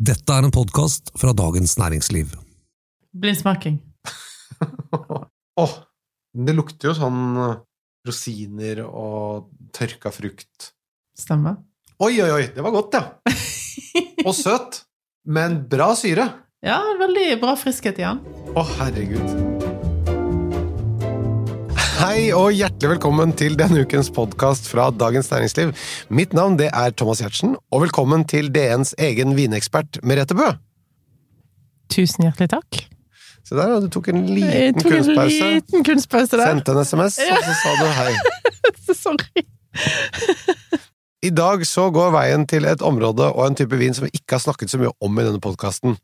Dette er en podkast fra Dagens Næringsliv. Blindsmaking. Åh, det lukter jo sånn eh, rosiner og tørka frukt. Stemmer. Oi, oi, oi, det var godt, ja. Og søt. Men bra syre. Ja, veldig bra friskhet igjen. Å, oh, herregud. Hei og hjertelig velkommen til denne ukens podkast fra Dagens Næringsliv. Mitt navn det er Thomas Giertsen, og velkommen til DNs egen vinekspert Merete Bø. Tusen hjertelig takk. Se der, du tok en liten tok en liten kunstpause der. Sendte en SMS, og så sa du hei. Sorry. I dag så går veien til et område og en type vin som vi ikke har snakket så mye om i denne podkasten.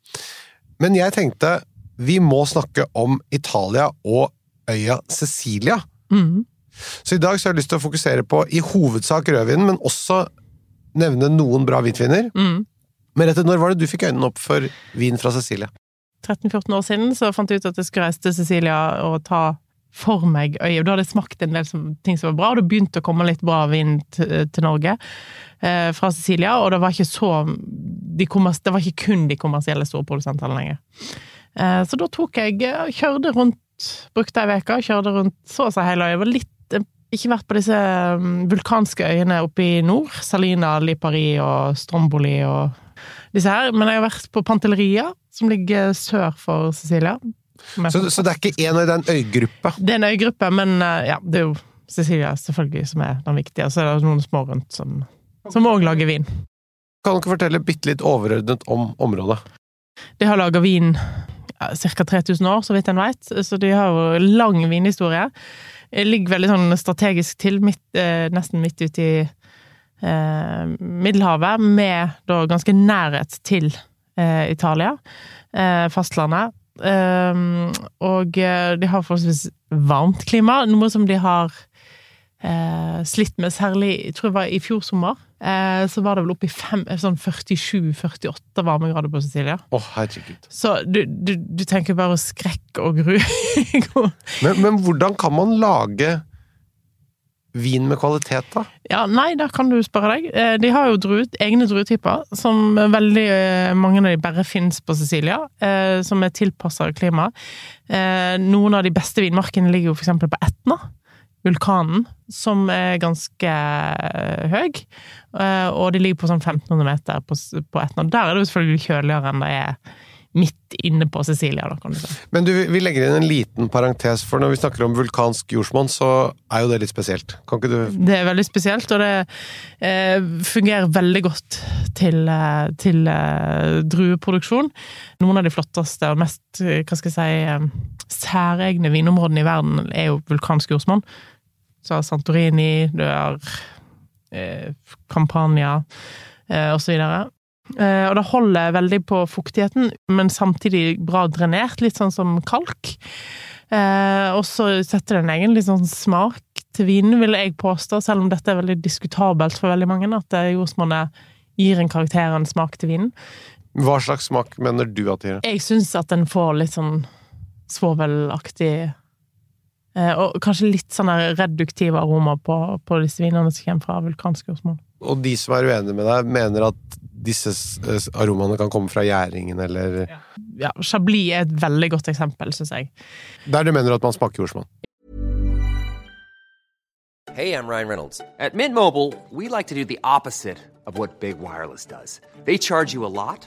Men jeg tenkte vi må snakke om Italia og øya Sicilia. Mm. Så i dag så har jeg lyst til å fokusere på i hovedsak rødvinen, men også nevne noen bra hvitviner. Mm. Merete, når var det du fikk øynene opp for vin fra Cecilia? 13-14 år siden så fant jeg ut at jeg skulle reise til Cecilia og ta for meg øyet. Da hadde jeg smakt en del som, ting som var bra, og det begynte å komme litt bra vin til, til Norge eh, fra Cecilia. og det var ikke så de Det var ikke kun de kommersielle storprodusentene lenger. Eh, så da tok jeg eh, Kjørte rundt, brukte ei uke, kjørte rundt så å si hele øya. Var litt eh, ikke vært på disse mm, vulkanske øyene oppe i nord. Salina, Lipari og Stromboli og disse her. Men jeg har vært på Pantelleria, som ligger sør for Sicilia. Er Så, så det er ikke en av den øygruppe? det er en øygruppe, men eh, ja, det er jo Sicilia selvfølgelig som er den viktige. Så er det noen små rundt som som òg lager vin. Kan dere fortelle bitte litt overordnet om området? De har laga vin ca. 3000 år, så vidt en veit, så de har jo lang vinhistorie. Ligger veldig sånn strategisk til, midt, eh, nesten midt ute i eh, Middelhavet, med da ganske nærhet til eh, Italia, eh, fastlandet. Eh, og eh, de har forholdsvis varmt klima, noe som de har eh, slitt med, særlig jeg tror det var i fjor sommer. Eh, så var det vel oppe i sånn 47-48 varmegrader på Sicilia. Oh, herregud. Så du, du, du tenker bare skrekk og gru. Men, men hvordan kan man lage vin med kvalitet, da? ja, nei, der kan du spørre deg. Eh, De har jo druet, egne druetyper, som veldig eh, mange av de bare finnes på Sicilia, eh, som er tilpassa klimaet. Eh, Noen av de beste vinmarkene ligger jo eksempel på Etna. Vulkanen, som er ganske eh, høy, eh, og de ligger på sånn 1500 meter på, på Etna. Der er det jo selvfølgelig kjøligere enn det er midt inne på Sicilia, da, kan du si. Men du, vi legger inn en liten parentes, for når vi snakker om vulkansk jordsmonn, så er jo det litt spesielt. Kan ikke du Det er veldig spesielt, og det eh, fungerer veldig godt til, eh, til eh, drueproduksjon. Noen av de flotteste og mest hva skal jeg si, særegne vinområdene i verden er jo vulkansk jordsmonn. Så Santorini, du har eh, Campania eh, videre. Eh, og det holder veldig på fuktigheten, men samtidig bra drenert, litt sånn som kalk. Eh, og så setter det en egen litt sånn smak til vinen, vil jeg påstå, selv om dette er veldig diskutabelt for veldig mange, at eh, jordsmonnet gir en karakter og en smak til vinen. Hva slags smak mener du at det gir? Jeg syns at den får litt sånn svovelaktig Og kanskje litt sånn der reduktiv aroma på, på disse vinene som kommer fra vulkanske jordsmonn. Og de som er uenige med deg, mener at disse aromaene kan komme fra gjæringen, eller Ja, Chablis er et veldig godt eksempel, syns jeg. Der du mener at man smaker jordsmonn. Hey, I'm Ryan Reynolds. At Mint Mobile, we like to do the opposite of what Big Wireless does. They charge you a lot,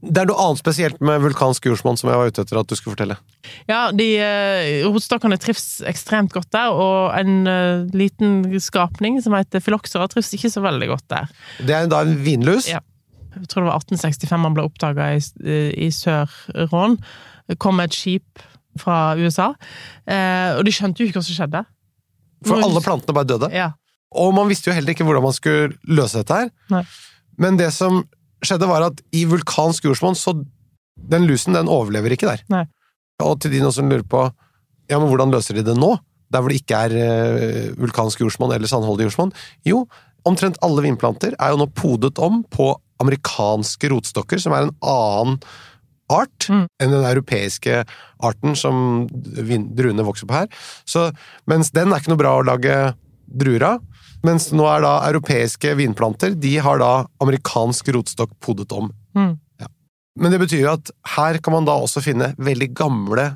Det er noe annet spesielt med vulkansk jordsmonn som jeg var ute etter at du skulle fortelle. Ja, de eh, rotstokkene trives ekstremt godt der, og en uh, liten skapning som heter filoxera trives ikke så veldig godt der. Det er da en vinlus. Ja. Jeg tror det var 1865 han ble oppdaga i, i Sør-Rån. Kom et skip fra USA, eh, og de skjønte jo ikke hva som skjedde. For alle plantene bare døde. Ja. Og man visste jo heller ikke hvordan man skulle løse dette her. Nei. Men det som skjedde, var at i vulkansk jordsmonn, så den lusen, den overlever ikke der. Nei. Og til de som lurer på ja, men hvordan løser de det nå? Der hvor det ikke er eh, vulkansk jordsmonn eller sandholdig jordsmonn? Jo, omtrent alle vinplanter er jo nå podet om på amerikanske rotstokker, som er en annen art Mm. enn den europeiske arten som druene vokser på her. Så, mens den er ikke noe bra å lage druer av. Mens nå er da europeiske vinplanter, de har da amerikansk rotstokk podet om. Mm. Ja. Men det betyr jo at her kan man da også finne veldig gamle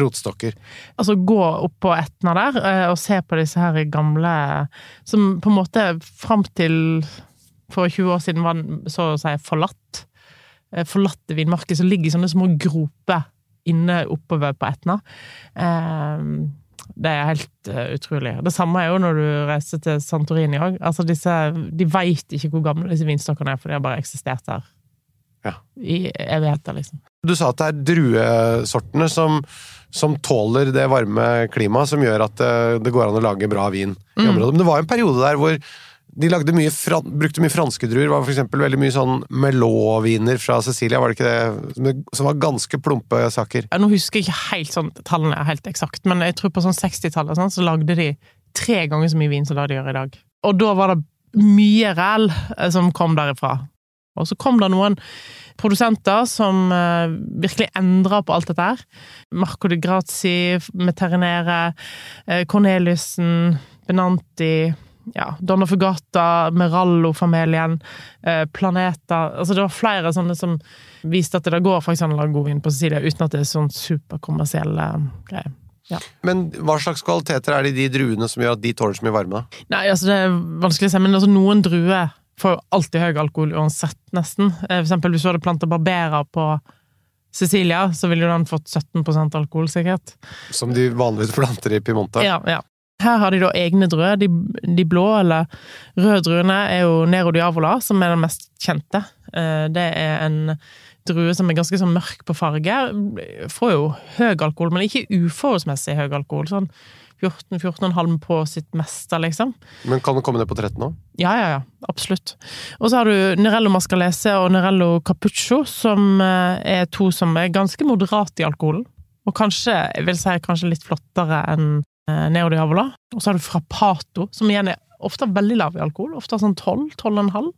rotstokker. Altså gå opp på Etna der eh, og se på disse her gamle Som på en måte fram til for 20 år siden var så å si forlatt. Eh, Forlatte vinmarker som ligger i sånne små groper inne oppover på Etna. Eh, Det er helt eh, utrolig. Det samme er jo når du reiser til Santorini òg. Altså disse, de veit ikke hvor gamle disse vinstokkene er, for de har bare eksistert der Ja. i evigheter, liksom. Du sa at det er druesortene som, som tåler det varme klimaet, som gjør at det, det går an å lage bra vin i Mm. Men det var en periode der hvor de mye brukte mye franske druer. Var for veldig mye sånn Melot-viner fra Cecilia, var det ikke det? Som var ganske plumpe saker. Ja, Nå husker jeg ikke helt sånn, tallene er helt eksakt, men jeg tror på sånn 60-tallet sånn, så lagde de tre ganger så mye vin som det de gjør i dag. Og da var det mye ræl eh, som kom derifra. Og så kom det noen produsenter som eh, virkelig endra på alt dette her. Marco de Grazi, Meterinere, eh, Corneliussen, Benanti ja, Donna Fugata, Merallo-familien, eh, Planeta Altså, det var flere sånne som viste at det går faktisk eksempel vin på Sicilia uten at det er sånn superkommersielle greier. Men hva slags kvaliteter er det i de druene som gjør at de tåler så mye varme? Nei, altså det er vanskelig å si, men altså noen druer får jo alltid høy alkohol uansett, nesten. Eh, For eksempel hvis du hadde planta Barbera på Cecilia, så ville jo den fått 17% alkohol, sikkert. Som de vanligvis planter i Pimonta Ja, ja. Her har de da egne druer. De, de blå, eller røde druene, er jo Nero Diavola, som er den mest kjente. Eh, Det er en drue som er ganske sånn mørk på farge. Får jo høy alkohol, men ikke uforholdsmessig høy alkohol. Sånn 14-14,5 på sitt meste, liksom. Men kan det komme ned på 13 nå? Ja, ja, ja. Absolutt. Og så har du Nerello Mascalese og Nerello Capuccio, som eh, er to som er ganske moderate i alkoholen. Og kanskje, jeg vil si kanskje litt flottere enn eh, Neo Diavola. Og så har du Frappato, som igjen er ofte veldig lav i alkohol. Ofte sånn 12-12,5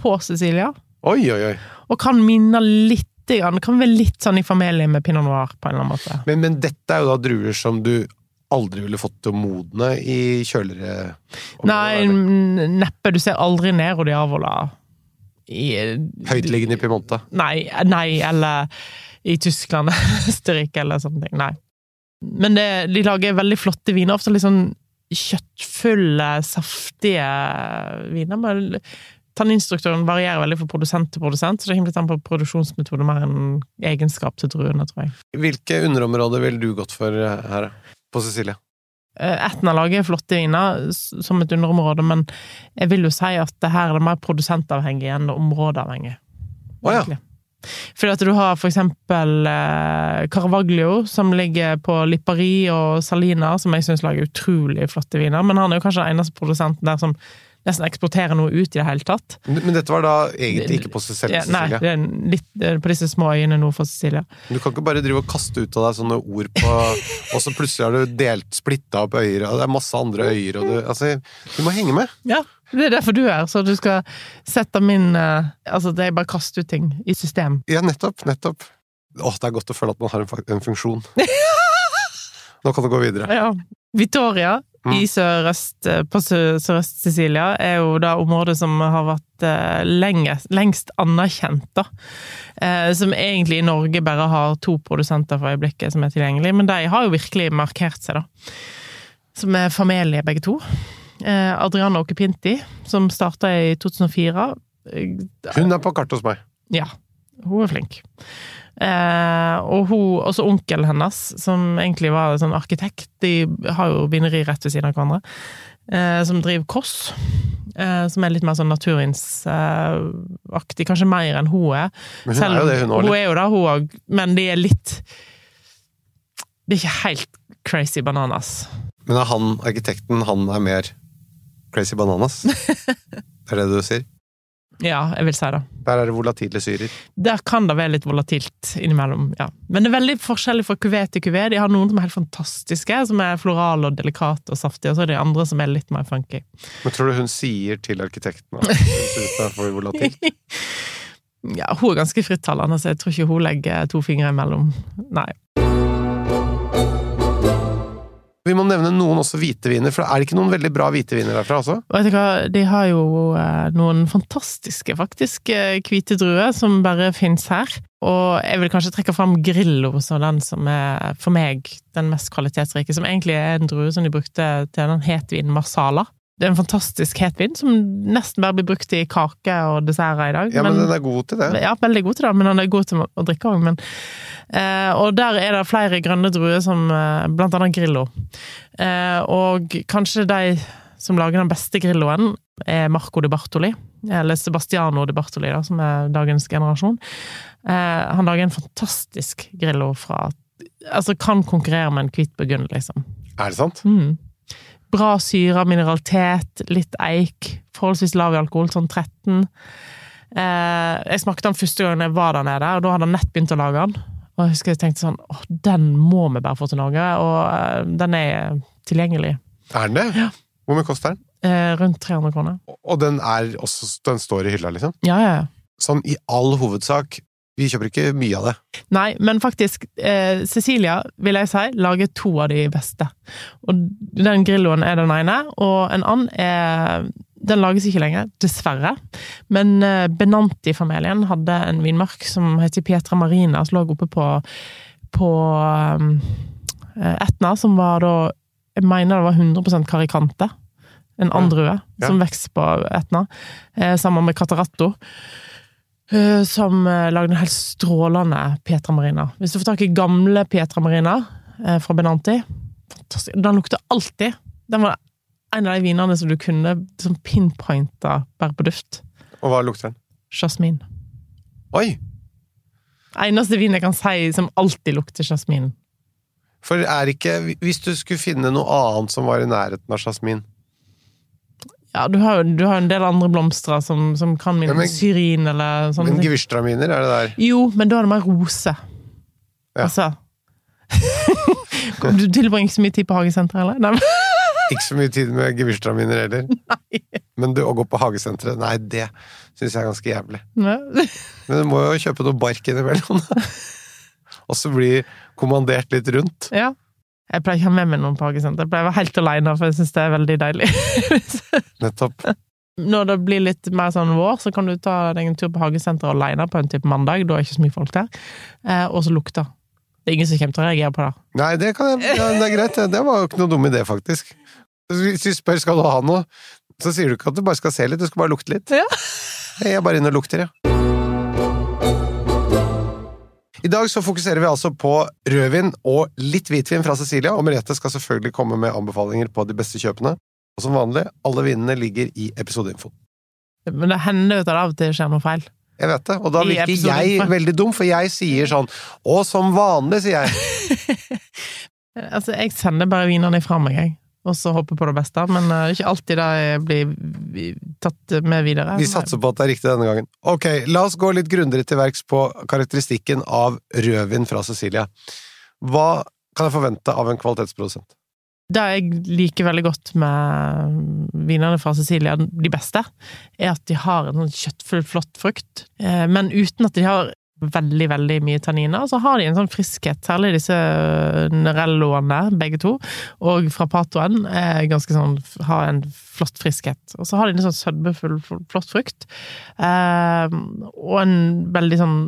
på Sicilia. Oi, oi, oi. Og kan minne litt Det kan være litt sånn i familie med pinot noir, på en eller annen måte. Men, men dette er jo da druer som du aldri ville fått til å modne i kjøligere områder, Nei, neppe. Du ser aldri Nero Diavola i Høytliggende i Piemonte. Nei, nei, eller i Tyskland, Østerrike eller sånne ting. Nei. Men det, de lager veldig flotte viner, ofte litt sånn kjøttfulle, saftige viner. Men tanninstrukturen varierer veldig fra produsent til produsent, så det kommer litt an på produksjonsmetode mer enn egenskap til druene, tror jeg. Hvilke underområder ville du gått for eh, her, på Sicilia? Eh, Etna lager flotte viner som et underområde, men jeg vil jo si at det her er det mer produsentavhengig enn områdeavhengig. Å ja. Fordi at du har for eksempel eh, Caravaglio, som ligger på Lippari og Salina, som jeg syns lager utrolig flotte viner, men han er jo kanskje den eneste produsenten der som nesten eksportere noe ut i det hele tatt. Men dette var da egentlig ikke på selve Ja, nei, det litt på disse små øyene nord for Sicilia. Du kan ikke bare drive og kaste ut av deg sånne ord på Og så plutselig har du delt, splitta opp øyer, og det er masse andre øyer, og du Altså, du må henge med! Ja, det er derfor du er her, så du skal sette min eh, Altså, det er bare kaste ut ting i system. Ja, nettopp, nettopp. Åh, det er godt å føle at man har en, en funksjon. Nå kan du gå videre. Ja. Victoria. I sørøst, eh, på sø- Sørøst-Sicilia er jo da området som har vært lenge, lengst anerkjent, da. Eh, Som egentlig i Norge bare har to produsenter for øyeblikket som er tilgjengelig, men de har jo virkelig markert seg, da. Som er familie, begge to. Eh, Adriana Okupinti, som starta i 2004. Eh, Hun er på kartet hos meg. Ja, hun er flink. Eh, og hun, også onkelen hennes, som egentlig var sånn arkitekt, de har jo bineri rett ved siden av hverandre, eh, som driver Koss, eh, som er litt mer sånn naturvinsaktig, kanskje mer enn hun er. Men hun er jo det, hun òg. Hun er jo det, hun òg, men de er litt Det er ikke helt crazy bananas. Men er han arkitekten, han er mer crazy bananas? Det er det du sier? Ja, jeg vil si det. Der er det volatile syrer. Der kan det være litt volatilt innimellom, ja. Men det er veldig forskjellig fra kuvé til kuvé. De har noen som er helt fantastiske, som er florale og delikate og saftige, og så er det andre som er litt mer funky. Men tror du hun sier til arkitekten at hun synes det er for volatilt? Ja, hun er ganske frittalende, så jeg tror ikke hun legger to fingre imellom. Nei. Vi må nevne noen også hvite viner, for er det ikke noen veldig bra hvite viner derfra også? Vet du hva, de har jo eh, noen fantastiske, faktisk, eh, hvite druer som bare fins her. Og jeg vil kanskje trekke fram Grillo som den som er, for meg, den mest kvalitetsrike. Som egentlig er en drue som de brukte til den hetvin Marsala. Det er en fantastisk hetvin som nesten bare blir brukt i kake og desserter i dag. Ja, men, den er god til det. Ja, veldig god til det, men den er god til å drikke òg. Eh, og der er det flere grønne druer, som eh, blant annet Grillo. Eh, og kanskje de som lager den beste Grilloen, er Marco de Bartoli. Eller Sebastiano de Bartoli, da, som er dagens generasjon. Eh, han lager en fantastisk Grillo fra Altså kan konkurrere med en hvit burgund, liksom. Er det sant? Mm. Bra syre, mineralitet, litt eik. Forholdsvis lav i alkohol, sånn 13. Eh, jeg smakte den første gangen jeg var der nede, og da hadde han nett begynt å lage den. Og jeg husker jeg tenkte sånn åh, den må vi bare få til Norge, og eh, den er tilgjengelig. Er den det? Ja. Hvor mye koster den? Eh, rundt 300 kroner. Og den, er også, den står i hylla, liksom? Ja, ja, ja. Sånn i all hovedsak. Vi kjøper ikke mye av det. Nei, men faktisk, eh, Cecilia, vil jeg si, lager to av de beste. Og den Grilloen er den ene, og en annen er Den lages ikke lenger, dessverre. Men eh, Benanti-familien hadde en vinmark som heter Pietra Marina, som lå oppe på, på eh, Etna, som var da Jeg mener det var 100% karikante. En andrue Ja. som vokser på Etna, eh, sammen med Cataratto. Eh, som eh, lagde en helt strålende Petra Marina. Hvis du får tak i gamle Petra Marina eh, fra Benanti fantastisk. Den lukter alltid. Den var en av de vinene som du kunne sånn pinpointa bare på duft. Og hva lukter den? Jasmin. Oi! Eneste vin jeg kan si som alltid lukter jasmin. For er ikke Hvis du skulle finne noe annet som var i nærheten av jasmin Ja, du har jo du har en del andre blomster som, som kan minne Ja, om men- syrin eller sånn. Men gevistraminer, er det der? Jo, men da er det mer rose. Ja. Altså Du tilbringer ikke så mye tid på hagesenteret, eller? Ikke så mye tid med gevistraminer heller. Nei. Men du, å gå på hagesenteret, nei, det syns jeg er ganske jævlig. Nei. Men du må jo kjøpe noe bark innimellom. Og så bli kommandert litt rundt. Ja. Jeg pleier ikke å ha med meg noen på hagesenter. Jeg pleier å være helt alene, for jeg syns det er veldig deilig. Nettopp. Når det blir litt mer sånn vår, så kan du ta deg en tur på hagesenteret alene på en type mandag. Da er ikke så mye folk der. Eh, og så lukter. Det er ingen som kommer til å reagere på det. Nei, det, kan jeg, ja, det er greit. det. Det var jo ikke noe dum idé, faktisk. Hvis du spør skal du ha noe, så sier du ikke at du bare skal se litt, du skal bare lukte litt. Ja. Jeg er bare inne og lukter, ja. I dag så fokuserer vi altså på rødvin og litt hvitvin fra Cecilia, og Merete skal selvfølgelig komme med anbefalinger på de beste kjøpene. Og som vanlig, alle vinene ligger i episodeinfo. Men det hender jo at det av og til skjer noe feil. Jeg vet det, og da virker jeg veldig dum, for jeg sier sånn Og som vanlig, sier jeg. Altså, jeg sender bare vinene fra meg, jeg. Og så håper på det beste. Men uh, ikke alltid det blir tatt med videre. Vi satser på at det er riktig denne gangen. Ok, la oss gå litt grundigere til verks på karakteristikken av rødvin fra Cecilia. Hva kan jeg forvente av en kvalitetsprodusent? Det jeg liker veldig godt med vinene fra Sicilia, de beste, er at de har en sånn kjøttfull, flott frukt, eh, men uten at de har veldig, veldig mye tanniner. Så har de en sånn friskhet, særlig disse Nerelloene, begge to, og Frapatoen er ganske sånn, har en flott friskhet. Og så har de en sånn sødmefull, flott frukt, eh, og en veldig sånn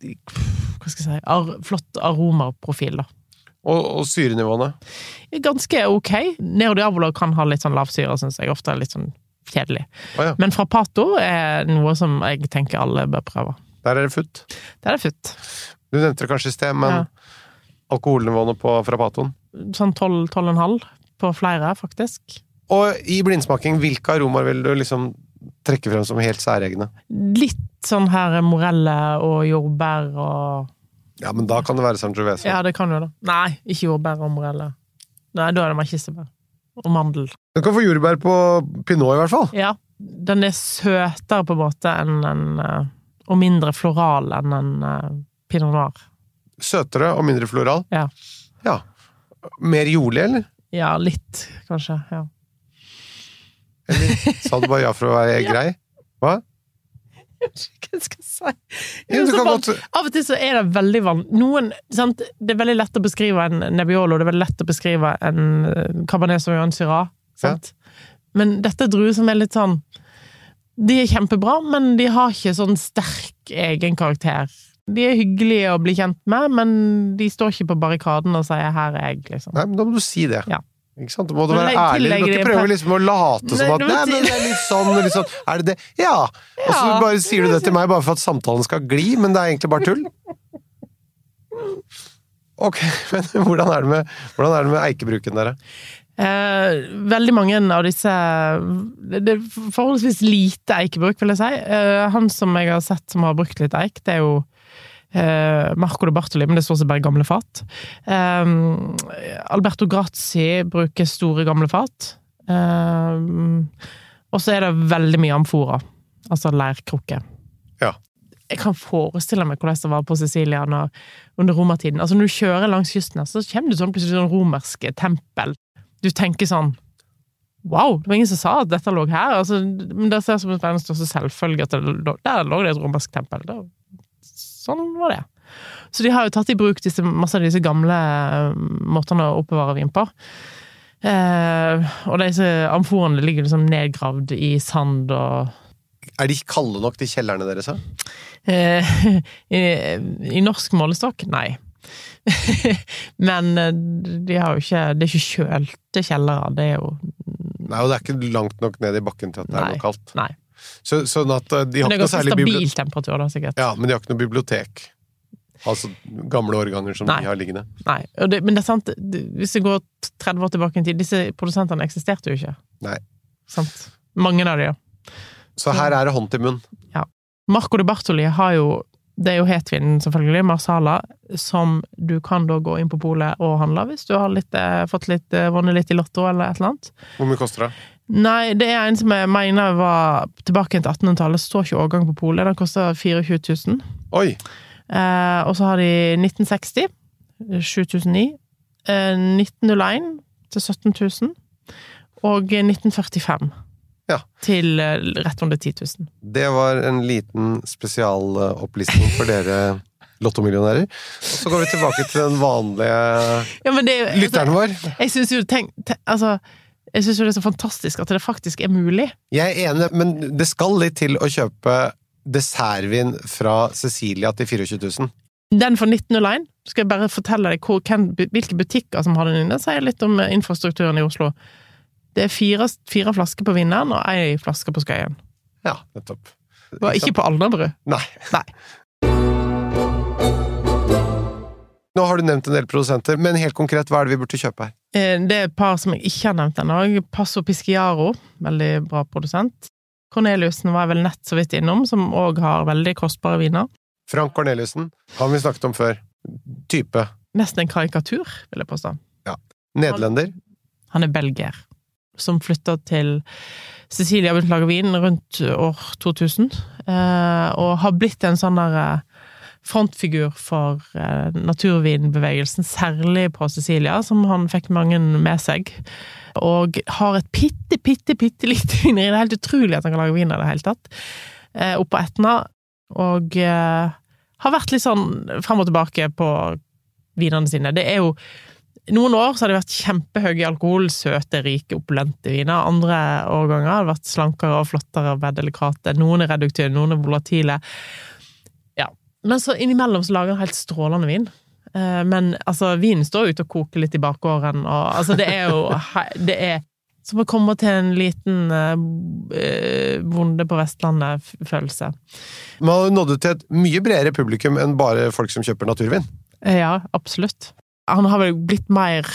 hva skal jeg si, ar flott aromaprofil, da. Og, og syrenivåene? ganske ok. Nero Diabolo kan ha litt sånn lavsyre, syns jeg. Ofte er litt sånn kjedelig. Oh, ja. Men Frapato er noe som jeg tenker alle bør prøve. Der er det futt. Der er det futt. Du nevnte det kanskje i sted, men Ja. alkoholnivåene på Frapatoen? Sånn 12-12,5 på flere, faktisk. Og i blindsmaking, hvilke aromaer vil du liksom trekke frem som helt særegne? Litt sånn her morelle og jordbær og Ja, men da kan det være Sangiovese. Ja, det kan jo det. Nei, ikke jordbær og morelle. Nei, da er det mer kirsebær. Og mandel. Du kan få jordbær på pinot, i hvert fall. Ja, Den er søtere på en måte enn en eh, Og mindre floral enn en uh, pinot noir. Søtere og mindre floral? Ja. ja. Mer jordlig, eller? Ja, litt, kanskje. Ja. Eller sa du bare ja for å være grei? Hva? Hva skal jeg si? Ja, du Så kan van- godt- Av og til så er det veldig vann... Det er veldig lett å beskrive en Nebbiolo, det er veldig lett å beskrive en eh, Cabernet Sauvignon Syrah. Sant? Men dette er druer som er litt sånn De er kjempebra, men de har ikke sånn sterk egen karakter. De er hyggelige å bli kjent med, men de står ikke på barrikaden og sier 'her er jeg', liksom. Nei, men da må du si det. Ja. Ikke sant? Du må du være ærlig. Du må ikke prøve liksom å late som at Nei, men det er litt sånn, litt sånn Er det det? Ja! Og så bare sier du det til meg bare for at samtalen skal gli, men det er egentlig bare tull. Ok, men hvordan er det med, hvordan er det med eikebruken, dere? Eh, veldig mange av disse Det er forholdsvis lite eikebruk, vil jeg si. Eh, han som jeg har sett som har brukt litt eik, det er jo eh, Marco de Bartoli, men det står seg bare gamle fat. Eh, Alberto Grazzi bruker store, gamle fat. Eh, og så er det veldig mye amfora, altså leirkrukke. Ja. Jeg kan forestille meg hvordan det var på Sicilia under romertiden. Altså Når du kjører langs kysten, her, så kommer det sånn plutselig sånn romerske tempel du tenker sånn Wow, det var ingen som sa at dette lå her. Altså, men det ser ut som verdens største selvfølge at det der lå det et romersk tempel. Det, sånn var det. Så de har jo tatt i bruk disse, masse av disse gamle eh, måtene å oppbevare vin på. Eh, og disse amforene ligger liksom nedgravd i sand og Er de kalde nok, de kjellerne deres? da? eh, i, I norsk målestokk? Nei. Men eh, de har jo ikke Det er ikke kjølte kjellere. Det er jo Nei, og det er ikke langt nok ned i bakken til at det er Nei. noe kaldt. Nei. Så, sånn at eh, de har er ikke noe særlig stabil temperatur, da, sikkert. Ja, men de har ikke noe bibliotek. Altså gamle årganger som Nei. de har liggende. Nei, det, men det er sant, hvis vi går 30 år tilbake i tid, disse produsentene eksisterte jo ikke. Nei. Sant? Mange av de, ja. Så her er det hånd til munn. Marco de Bartoli har jo det er jo hetvinen, selvfølgelig, Marsala, som du kan da gå inn på polet og handle hvis du har litt, eh, fått litt, eh, vunnet litt i Lotto eller et eller annet. Hvor mye koster det? Nei, det er en som jeg mener var tilbake til 1800-tallet. Står ikke årgang på polet. Den koster 24 000. Oi! Eh, og så har de 1960. 7009. Eh, 1901 til 17 000. Og 1945 Ja. til eh, rett under 10 000. Det var en liten spesialopplisting for dere lottomillionærer. Og så går vi tilbake til den vanlige Ja, men det, er lytteren vår. Altså, jeg syns jo tenk, altså, jeg synes jo det er så fantastisk at det faktisk er mulig. Jeg er enig, men det skal litt til å kjøpe dessertvin fra Cecilia til 24 000. Den for 1901 skal jeg bare fortelle deg hvor, hvem, hvilke butikker som har den inne. Sier litt om eh, infrastrukturen i Oslo. Det er fire, fire flasker på Vinneren og ei flaske på Skøyen. Ja, nettopp. Det var ikke på Alnabru. Nei. Nei. Nå har du nevnt en del produsenter, men helt konkret, hva er det vi burde kjøpe her? Eh, Det er et par som jeg ikke har nevnt ennå. Passo Pisciaro, veldig bra produsent. Corneliussen var jeg vel nett så vidt innom, som òg har veldig kostbare viner. Frank Corneliussen, han vi snakket om før. Type. Nesten en karikatur, vil jeg påstå. Nederlender. Han er belgier, som flytta til Cecilia begynte å lage vin rundt år 2000, eh, og har blitt en sånn der eh, frontfigur for eh, naturvinbevegelsen, særlig på Cecilia, som han fikk mange med seg. Og har et bitte, bitte, bitte lite vineri. Det er helt utrolig at han kan lage vin i det hele tatt. Oppå Etna. Og har vært litt sånn frem og tilbake på vinene sine. Det er jo noen år så har det vært kjempehøye alkohol, søte, rike, opulente viner. Andre årganger har det vært slankere og flottere og mer delikate. Noen er reduktive, noen er volatile. Ja. Men så innimellom så lager han helt strålende vin. Eh, Men altså, vinen står ute og koker litt i bakgården, og altså, det er jo Det er som å komme til en liten eh, bonde på Vestlandet-følelse. Man har jo nådd til et mye bredere publikum enn bare folk som kjøper naturvin. Eh, Ja, absolutt. Han har vel blitt mer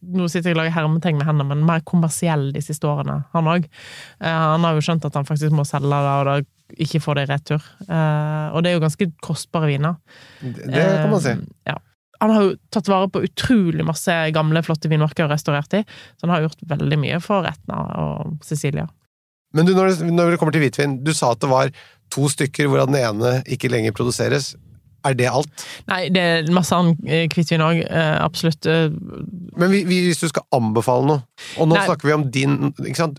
Nå sitter jeg og lager hermetegn med hendene, men mer kommersiell de siste årene, han òg. Han har jo skjønt at han faktisk må selge det, og da ikke få det i retur. Eh, Og det er jo ganske kostbare viner. Det det kan man si. Eh, Ja. Han har jo tatt vare på utrolig masse gamle, flotte vinmarker og restaurert de, så han har gjort veldig mye for Etna og Cecilia. Men du, når det, når det kommer til hvitvin, du sa at det var to stykker hvorav den ene ikke lenger produseres. Er det alt? Nei, det er masse annen eh, hvitvin òg. Absolutt. Eh, Men vi, vi, hvis du skal anbefale noe, og nå Nei. snakker vi om din?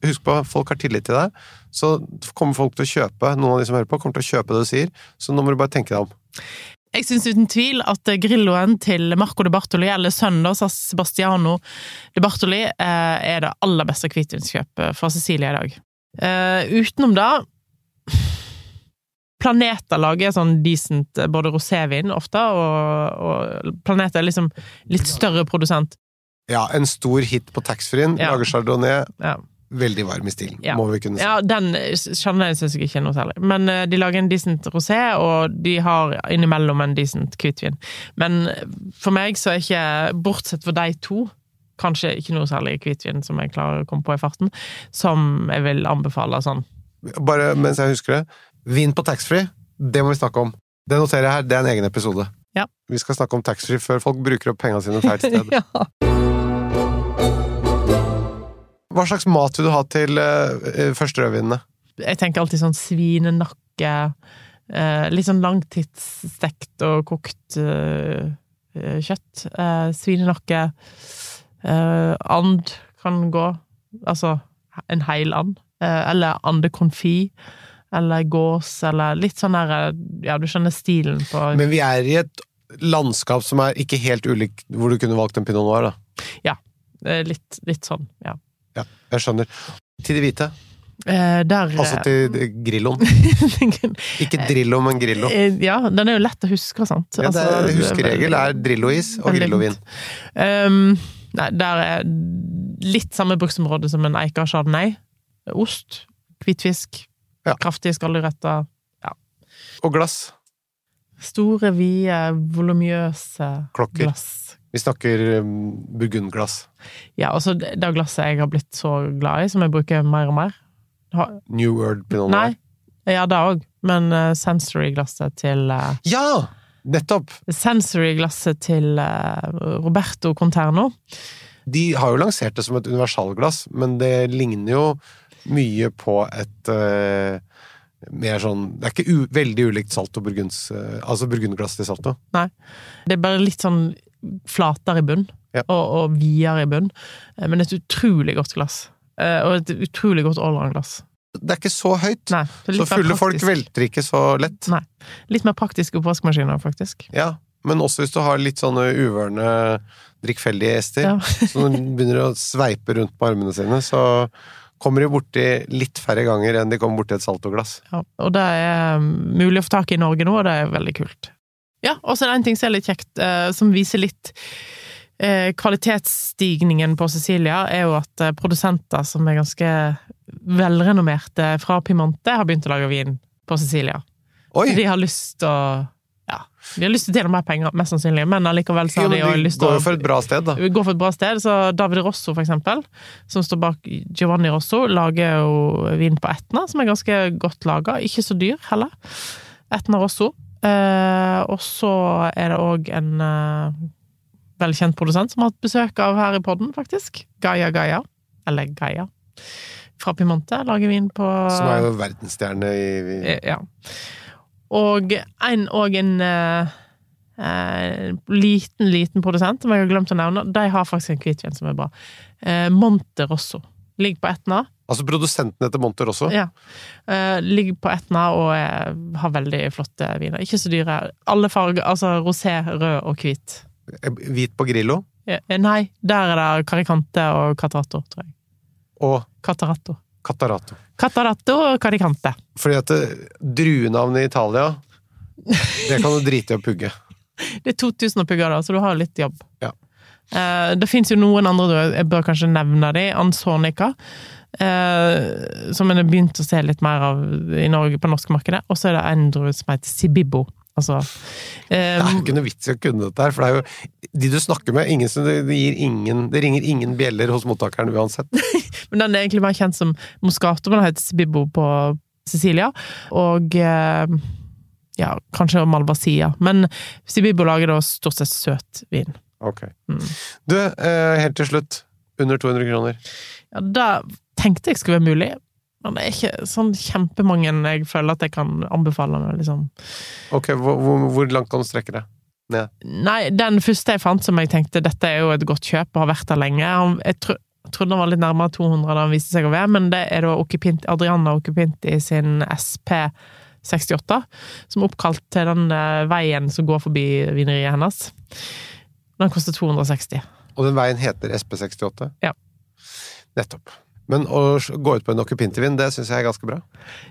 Husk på, folk har tillit til deg, så kommer folk til å kjøpe noen av de som hører på, kommer til å kjøpe det du sier, så nå må du bare tenke deg om. Jeg syns uten tvil at Grilloen til Marco de Bartoli, eller sønnen da, Sebastiano de Bartoli, eh, er det aller beste hvitvinskjøpet fra Sicilia i dag. Eh, utenom det Planeta lager sånn decent eh, både rosévin ofte, og, og Planeta er liksom litt større produsent. Ja, en stor hit på taxfree-en, Ja. lager chardonnay, Ja. veldig varm i stilen, Ja. må vi kunne si. Ja, den Chardonnay syns jeg ikke er noe særlig. Men uh, de lager en decent rosé, og de har innimellom en decent hvitvin. Men for meg så er ikke, bortsett fra de to, kanskje ikke noe særlig hvitvin som jeg klarer å komme på i farten, som jeg vil anbefale sånn. Bare mens jeg husker det, vin på taxfree, det må vi snakke om. Det noterer jeg her, det er en egen episode. Ja. Vi skal snakke om taxfree før folk bruker opp pengene sine feil sted. ja. Hva slags mat vil du ha til uh, første rødvinene? Jeg tenker alltid sånn svinenakke, Uh, litt sånn langtidsstekt og kokt eh, eh, kjøtt. Uh, svinenakke, eh, and kan gå. Altså en heil and. Eh, eller andekonfi. Eller gås, eller litt sånn der Ja, du skjønner stilen på Men vi er i et landskap som er ikke helt ulikt hvor du kunne valgt en pinot noir, da. Ja. litt, litt sånn, ja. Ja, jeg skjønner. Til de hvite. Eh, der Altså til grilloen. Ikke Drillo, men Grillo. Eh, Ja, den er jo lett å huske, sant? Ja, det er, Altså, huskeregel er Drillo-is og Grillovin. Um, nei, der er litt samme bruksområde som en Eika chardonnay. Ost, hvitfisk, Ja. kraftige skalldyretter. Og glass. Store, vide, volumiøse Klokker. glass. Vi snakker um, burgundglass. Ja, altså det glasset jeg har blitt så glad i, som jeg bruker mer og mer. har... New World pinot nei, noir. ja, det òg, men uh, sensory-glasset til uh, Ja! Nettopp! Sensory-glasset til uh, Roberto Conterno. De har jo lansert det som et universalglass, men det ligner jo mye på et uh, mer sånn Det er ikke veldig ulikt Salto Burgunds uh, Altså burgundglass til Salto. Nei. Det er bare litt sånn flatere i bunn, Ja. og, og videre i bunn. Eh, Men et utrolig godt glass. Uh, Og et utrolig godt allround-glass. Det er ikke så høyt, Nei, så fulle folk velter ikke så lett. Nei. Litt mer praktisk oppvaskmaskiner, faktisk. Ja, men også hvis du har litt sånne uvørne, drikkfeldige gjester, Ja. som begynner å sveipe rundt på armene sine, så kommer de borti litt færre ganger enn de kommer borti et saltoglass. Ja, og det er um, mulig å få tak i i Norge nå, og det er veldig kult. Ja, og så er det en ting som er litt kjekt, eh, som viser litt eh, kvalitetsstigningen på Cecilia, er jo at eh, produsenter som er ganske velrenommerte fra Pimante, har begynt å lage vin på Cecilia. Oi! Så De har lyst til å Ja, de har lyst til å tjene mer penger, mest sannsynlig, men allikevel så har de jo lyst til å Går for et bra sted, da. Går for et bra sted. Så David Rosso, for eksempel, som står bak Giovanni Rosso, lager jo vin på Etna, som er ganske godt laga. Ikke så dyr, heller. Etna Rosso. Eh, og så er det òg en eh, velkjent produsent som har hatt besøk av her i podden, faktisk. Gaia Gaia. Eller Gaia. Fra Piemonte. Lager vin på Som er jo verdensstjerne i i Ja. Og en, og en eh, eh, liten, liten produsent, som jeg har glemt å nevne, de har faktisk en hvitvin som er bra. Eh, Monte Rosso. Ligger på Etna. Altså produsenten etter Monter også. Ja. Eh, ligger på Etna og er, har veldig flotte viner. Ikke så dyre. Alle farger, altså rosé, rød og hvit. Hvit på Grillo. Eh, Nei, der er det Caricante og Catarato, tror jeg. Og Catarato. Catarato. Catarato og Caricante. Fordi at det- druenavnet i Italia, det kan du drite i å pugge. Det er 2000 pugger, da, så du har litt jobb. Ja. Eh, det fins jo noen andre, jeg bør kanskje nevne de. Ansonica. Eh, som en har begynt å se litt mer av i Norge, på norske markedet. Og så er det en drue som heter Sibibbo. Altså eh, Det er jo ikke noe vits i å kunne dette her, for det er jo de du snakker med, ingen det, ingen, det ringer ingen bjeller hos mottakeren uansett. Men den er egentlig mer kjent som Moscato, men den heter Sibibbo på Sicilia. Og eh, ja, kanskje Malvasia. Men Sibibbo lager da stort sett søt vin. Ok. Mm. Du, eh, helt til slutt, under 200 kroner. Ja, da tenkte jeg skulle være mulig. Men det er ikke sånn kjempemange jeg føler at jeg kan anbefale. Liksom. Ok, hvor, hvor langt kan du strekke det? Ned? Nei, den første jeg fant som jeg tenkte dette er jo et godt kjøp og har vært der lenge Jeg tro, trodde han var litt nærmere 200 da han viste seg å være, men det er da Okipinti, Adriana Okipinti sin SP68, som er oppkalt til den eh, veien som går forbi vineriet hennes. Den koster 260. Og den veien heter SP68? Ja. Nettopp. Men å gå ut på en Okupintivin, det syns jeg er ganske bra.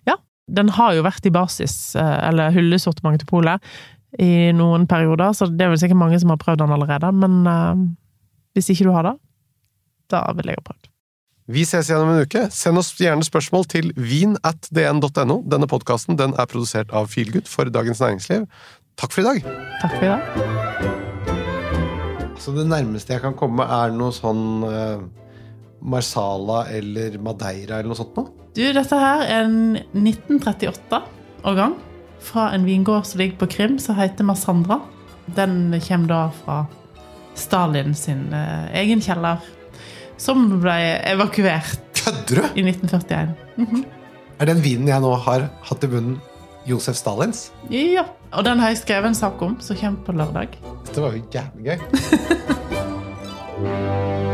Ja, den har jo vært i basis, eh, eller hyllesortimentet til Polet, i noen perioder, så det er vel sikkert mange som har prøvd den allerede, men uh, hvis ikke du har det, da vil jeg ha prøvd. Vi ses igjen om en uke. Send oss gjerne spørsmål til vin.dn.no. Denne podkasten den er produsert av Feelgood for Dagens Næringsliv. Takk for i dag! Takk for i dag. Så det nærmeste jeg kan komme, er noe sånn uh, Marsala eller Madeira eller noe sånt noe? Du, dette her er en 1938-årgang fra en vingård som ligger på Krim, som heter Massandra. Den kommer da fra Stalin sin eh, egen kjeller, som ble evakuert Kødder du?! i 1941. Er den vinen jeg nå har hatt i munnen, Josef Stalins? Ja, og den har jeg skrevet en sak om, som kommer på lørdag. Dette var jo jævlig gøy.